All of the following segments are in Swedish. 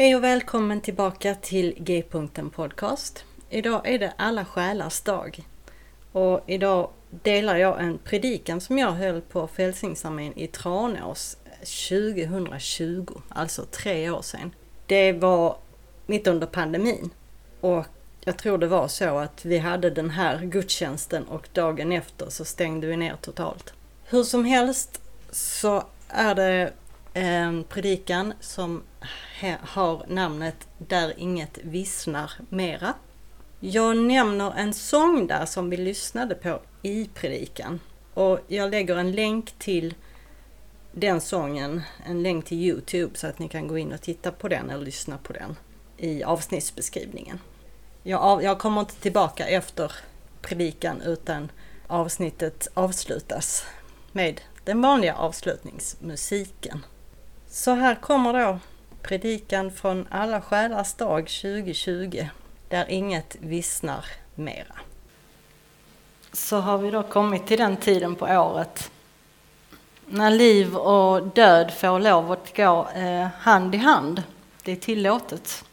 Hej och välkommen tillbaka till G-punkten Podcast. Idag är det alla själars dag. Och idag delar jag en predikan som jag höll på Frälsningsarmén i Tranås 2020, alltså tre år sedan. Det var mitt under pandemin och jag tror det var så att vi hade den här gudstjänsten och dagen efter så stängde vi ner totalt. Hur som helst så är det en predikan som har namnet Där inget vissnar mera. Jag nämner en sång där som vi lyssnade på i predikan och jag lägger en länk till den sången, en länk till Youtube så att ni kan gå in och titta på den eller lyssna på den i avsnittsbeskrivningen. Jag, av, jag kommer inte tillbaka efter predikan utan avsnittet avslutas med den vanliga avslutningsmusiken. Så här kommer då predikan från Alla själars dag 2020 där inget vissnar mera. Så har vi då kommit till den tiden på året när liv och död får lov att gå eh, hand i hand. Det är tillåtet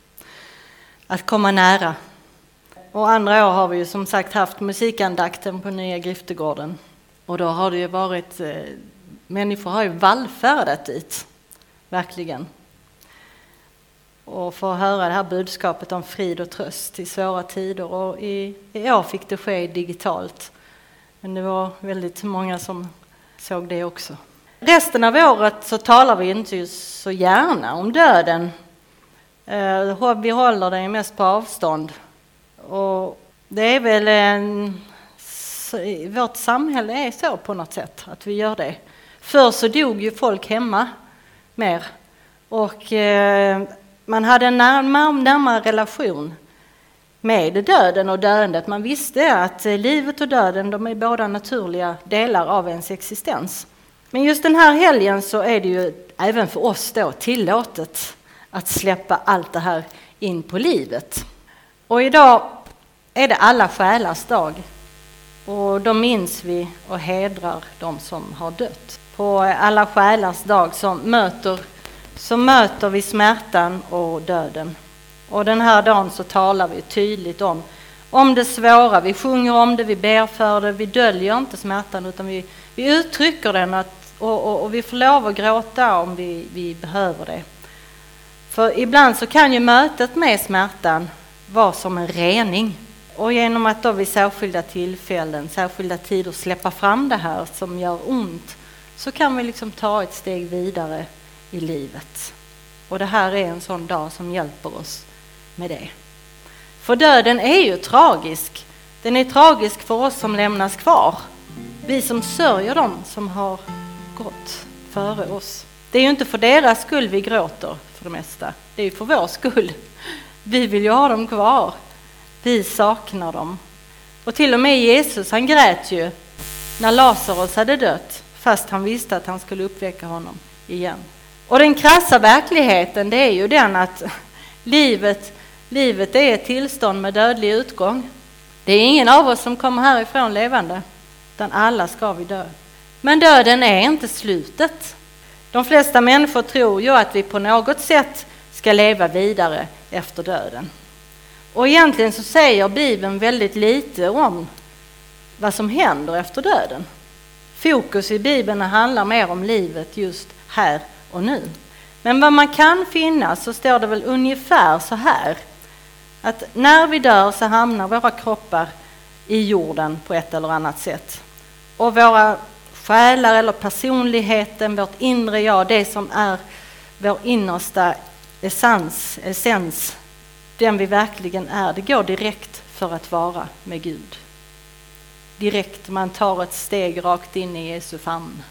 att komma nära. Och andra år har vi ju som sagt haft musikandakten på Nya Griftegården. Och då har det ju varit, eh, människor har ju vallfärdat dit, verkligen och få höra det här budskapet om frid och tröst i svåra tider. Och i, i år fick det ske digitalt. Men det var väldigt många som såg det också. Resten av året så talar vi inte så gärna om döden. Eh, vi håller den mest på avstånd. Och det är väl en... Vårt samhälle är så på något sätt, att vi gör det. Förr så dog ju folk hemma mer. Och eh, man hade en närmare relation med döden och döendet. Man visste att eh, livet och döden de är båda naturliga delar av ens existens. Men just den här helgen så är det ju även för oss då tillåtet att släppa allt det här in på livet. Och idag är det alla själars dag. Och då minns vi och hedrar de som har dött. På alla själars dag som möter så möter vi smärtan och döden. Och den här dagen så talar vi tydligt om, om det svåra. Vi sjunger om det, vi ber för det, vi döljer inte smärtan utan vi, vi uttrycker den att, och, och, och vi får lov att gråta om vi, vi behöver det. För ibland så kan ju mötet med smärtan vara som en rening. Och genom att då vid särskilda tillfällen, särskilda tider släppa fram det här som gör ont så kan vi liksom ta ett steg vidare i livet. Och det här är en sån dag som hjälper oss med det. För döden är ju tragisk. Den är tragisk för oss som lämnas kvar. Vi som sörjer dem som har gått före oss. Det är ju inte för deras skull vi gråter för det mesta. Det är ju för vår skull. Vi vill ju ha dem kvar. Vi saknar dem. Och till och med Jesus, han grät ju när Lazarus hade dött fast han visste att han skulle uppväcka honom igen. Och den krassa verkligheten det är ju den att livet, livet är ett tillstånd med dödlig utgång. Det är ingen av oss som kommer härifrån levande, utan alla ska vi dö. Men döden är inte slutet. De flesta människor tror ju att vi på något sätt ska leva vidare efter döden. Och egentligen så säger Bibeln väldigt lite om vad som händer efter döden. Fokus i Bibeln handlar mer om livet just här och nu. Men vad man kan finna så står det väl ungefär så här. Att när vi dör så hamnar våra kroppar i jorden på ett eller annat sätt. Och våra själar eller personligheten, vårt inre jag, det som är vår innersta essens, essens, den vi verkligen är, det går direkt för att vara med Gud. Direkt, man tar ett steg rakt in i Jesu famn.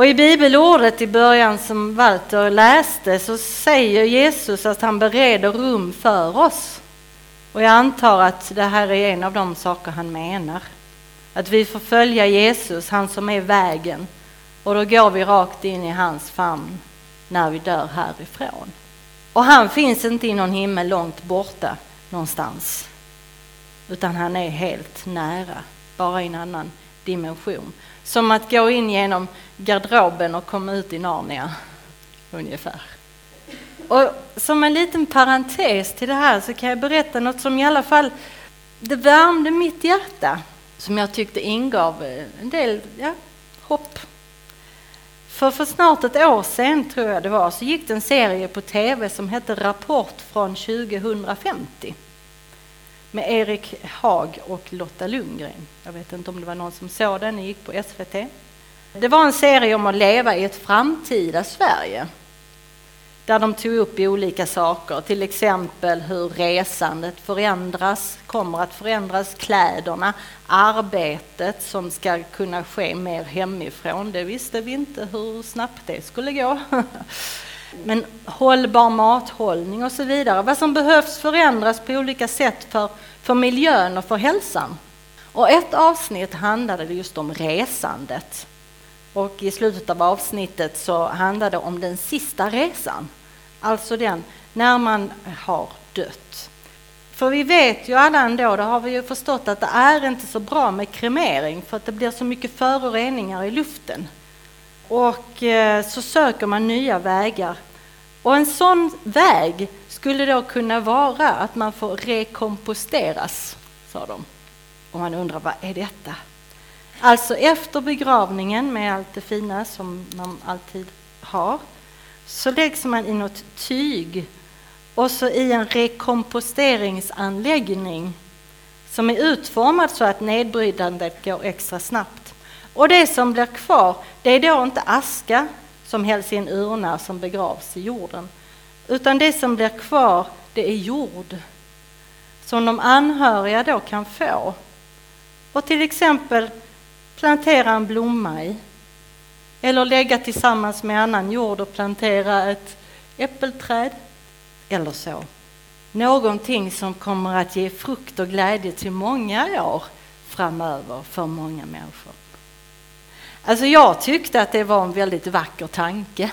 Och i bibelordet i början som Walter läste så säger Jesus att han bereder rum för oss. Och jag antar att det här är en av de saker han menar. Att vi får följa Jesus, han som är vägen. Och då går vi rakt in i hans famn när vi dör härifrån. Och han finns inte i någon himmel långt borta någonstans. Utan han är helt nära, bara i en annan dimension. Som att gå in genom garderoben och komma ut i Narnia, ungefär. Och som en liten parentes till det här så kan jag berätta något som i alla fall det värmde mitt hjärta, som jag tyckte ingav eh, en del ja, hopp. För, för snart ett år sedan, tror jag det var, så gick det en serie på tv som hette Rapport från 2050 med Erik Hag och Lotta Lundgren. Jag vet inte om det var någon som såg den, den gick på SVT. Det var en serie om att leva i ett framtida Sverige där de tog upp olika saker, till exempel hur resandet förändras, kommer att förändras, kläderna, arbetet som ska kunna ske mer hemifrån. Det visste vi inte hur snabbt det skulle gå. Men hållbar mathållning och så vidare. Vad som behövs förändras på olika sätt för, för miljön och för hälsan. Och ett avsnitt handlade just om resandet. Och i slutet av avsnittet så handlade det om den sista resan. Alltså den när man har dött. För vi vet ju alla ändå, det har vi ju förstått, att det är inte så bra med kremering för att det blir så mycket föroreningar i luften. Och eh, så söker man nya vägar. Och en sån väg skulle då kunna vara att man får rekomposteras, sa de. Och man undrar, vad är detta? Alltså efter begravningen med allt det fina som man alltid har, så läggs man i något tyg och så i en rekomposteringsanläggning som är utformad så att nedbrytandet går extra snabbt. Och det som blir kvar, det är då inte aska som hälls i en urna som begravs i jorden, utan det som blir kvar, det är jord som de anhöriga då kan få och till exempel plantera en blomma i eller lägga tillsammans med annan jord och plantera ett äppelträd eller så. Någonting som kommer att ge frukt och glädje till många år framöver för många människor. Alltså jag tyckte att det var en väldigt vacker tanke.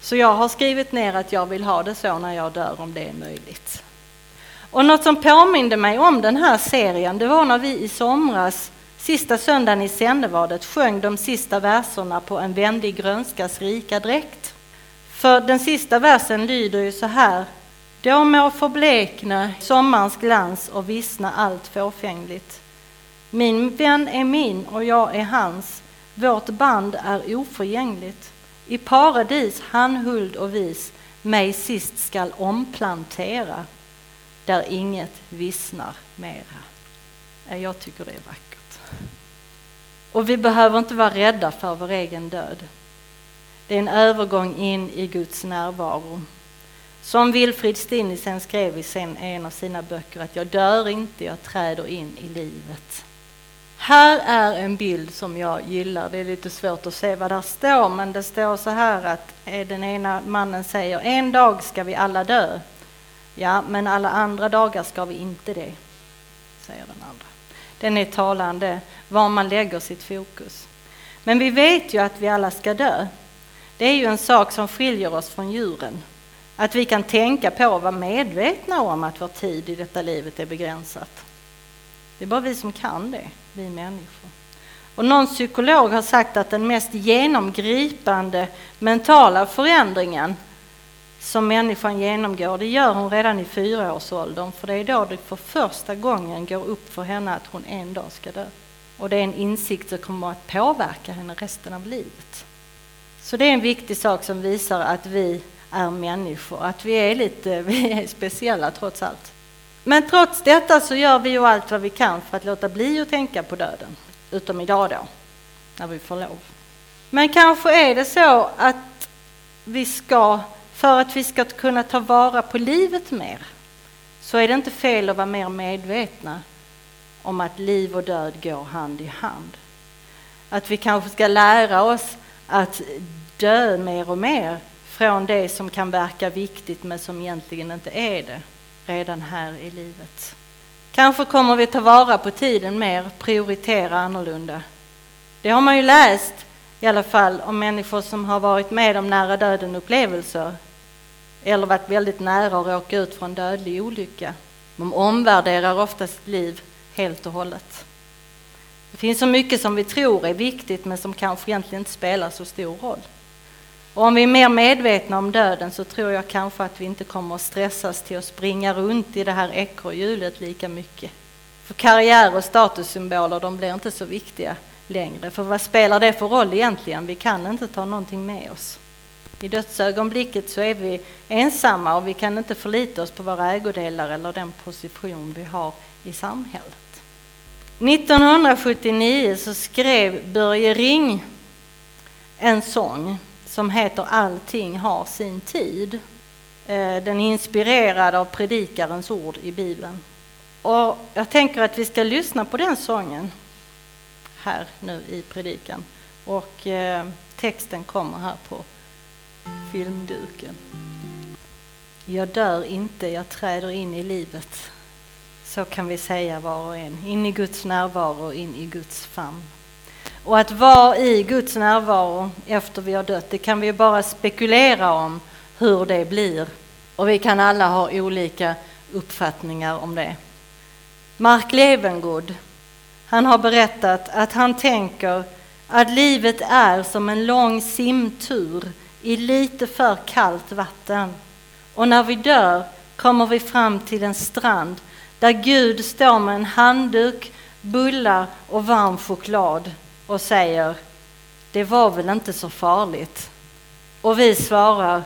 Så jag har skrivit ner att jag vill ha det så när jag dör om det är möjligt. Och något som påminde mig om den här serien, det var när vi i somras Sista söndagen i sändevadet sjöng de sista verserna på En vänlig grönskas rika dräkt. För den sista versen lyder ju så här. Då må förblekna sommarens glans och vissna allt fåfängligt. Min vän är min och jag är hans. Vårt band är oförgängligt. I paradis han huld och vis mig sist skall omplantera där inget vissnar mera. Jag tycker det är vackert. Och vi behöver inte vara rädda för vår egen död. Det är en övergång in i Guds närvaro. Som Wilfrid Stinnesen skrev i en av sina böcker att jag dör inte, jag träder in i livet. Här är en bild som jag gillar. Det är lite svårt att se vad där står, men det står så här att eh, den ena mannen säger en dag ska vi alla dö. Ja, men alla andra dagar ska vi inte det, säger den andra. Den är talande var man lägger sitt fokus. Men vi vet ju att vi alla ska dö. Det är ju en sak som skiljer oss från djuren. Att vi kan tänka på och vara medvetna om att vår tid i detta livet är begränsat. Det är bara vi som kan det, vi människor. Och någon psykolog har sagt att den mest genomgripande mentala förändringen som människan genomgår, det gör hon redan i fyraårsåldern, för det är då det för första gången går upp för henne att hon en dag ska dö. Och det är en insikt som kommer att påverka henne resten av livet. Så det är en viktig sak som visar att vi är människor, att vi är lite vi är speciella trots allt. Men trots detta så gör vi ju allt vad vi kan för att låta bli att tänka på döden, utom idag då, när vi får lov. Men kanske är det så att vi ska, för att vi ska kunna ta vara på livet mer, så är det inte fel att vara mer medvetna om att liv och död går hand i hand. Att vi kanske ska lära oss att dö mer och mer från det som kan verka viktigt men som egentligen inte är det redan här i livet. Kanske kommer vi ta vara på tiden mer, prioritera annorlunda. Det har man ju läst i alla fall om människor som har varit med om nära döden-upplevelser eller varit väldigt nära att råka ut för en dödlig olycka. De omvärderar ofta sitt liv helt och hållet. Det finns så mycket som vi tror är viktigt men som kanske egentligen inte spelar så stor roll. Och om vi är mer medvetna om döden så tror jag kanske att vi inte kommer att stressas till att springa runt i det här ekorrhjulet lika mycket. För karriär och statussymboler de blir inte så viktiga längre. För vad spelar det för roll egentligen? Vi kan inte ta någonting med oss. I dödsögonblicket så är vi ensamma och vi kan inte förlita oss på våra ägodelar eller den position vi har i samhället. 1979 så skrev Börje Ring en sång som heter Allting har sin tid. Eh, den är inspirerad av predikarens ord i Bibeln. Och jag tänker att vi ska lyssna på den sången här nu i predikan. Och eh, texten kommer här på filmduken. Jag dör inte, jag träder in i livet. Så kan vi säga var och en. In i Guds närvaro, in i Guds famn. Och att vara i Guds närvaro efter vi har dött, det kan vi bara spekulera om hur det blir. Och vi kan alla ha olika uppfattningar om det. Mark Levengood, han har berättat att han tänker att livet är som en lång simtur i lite för kallt vatten. Och när vi dör kommer vi fram till en strand där Gud står med en handduk, bullar och varm choklad och säger det var väl inte så farligt. Och vi svarar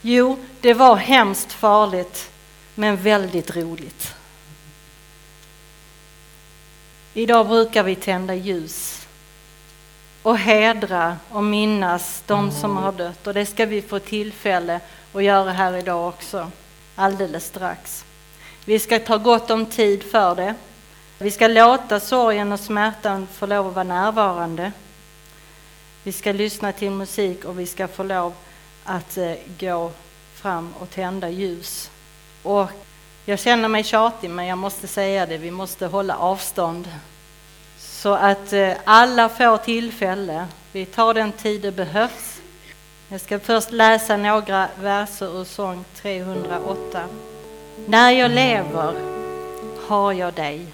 jo, det var hemskt farligt men väldigt roligt. Idag brukar vi tända ljus och hedra och minnas de som har dött och det ska vi få tillfälle att göra här idag också, alldeles strax. Vi ska ta gott om tid för det. Vi ska låta sorgen och smärtan få lov att vara närvarande. Vi ska lyssna till musik och vi ska få lov att eh, gå fram och tända ljus. Och jag känner mig tjatig, men jag måste säga det, vi måste hålla avstånd. Så att eh, alla får tillfälle. Vi tar den tid det behövs. Jag ska först läsa några verser ur sång 308. När jag lever har jag dig.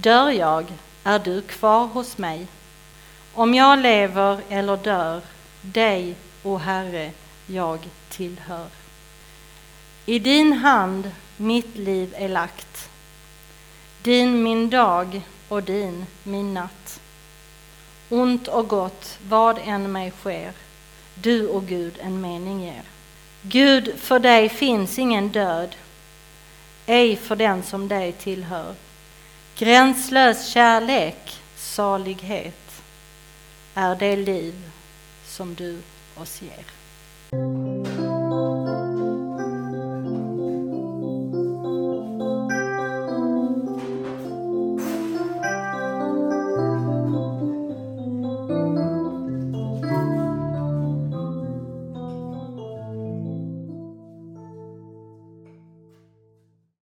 Dör jag är du kvar hos mig. Om jag lever eller dör, dig, o Herre, jag tillhör. I din hand mitt liv är lagt, din min dag och din min natt. Ont och gott, vad än mig sker, du och Gud en mening ger. Gud, för dig finns ingen död, ej för den som dig tillhör. Gränslös kärlek, salighet är det liv som du oss ger.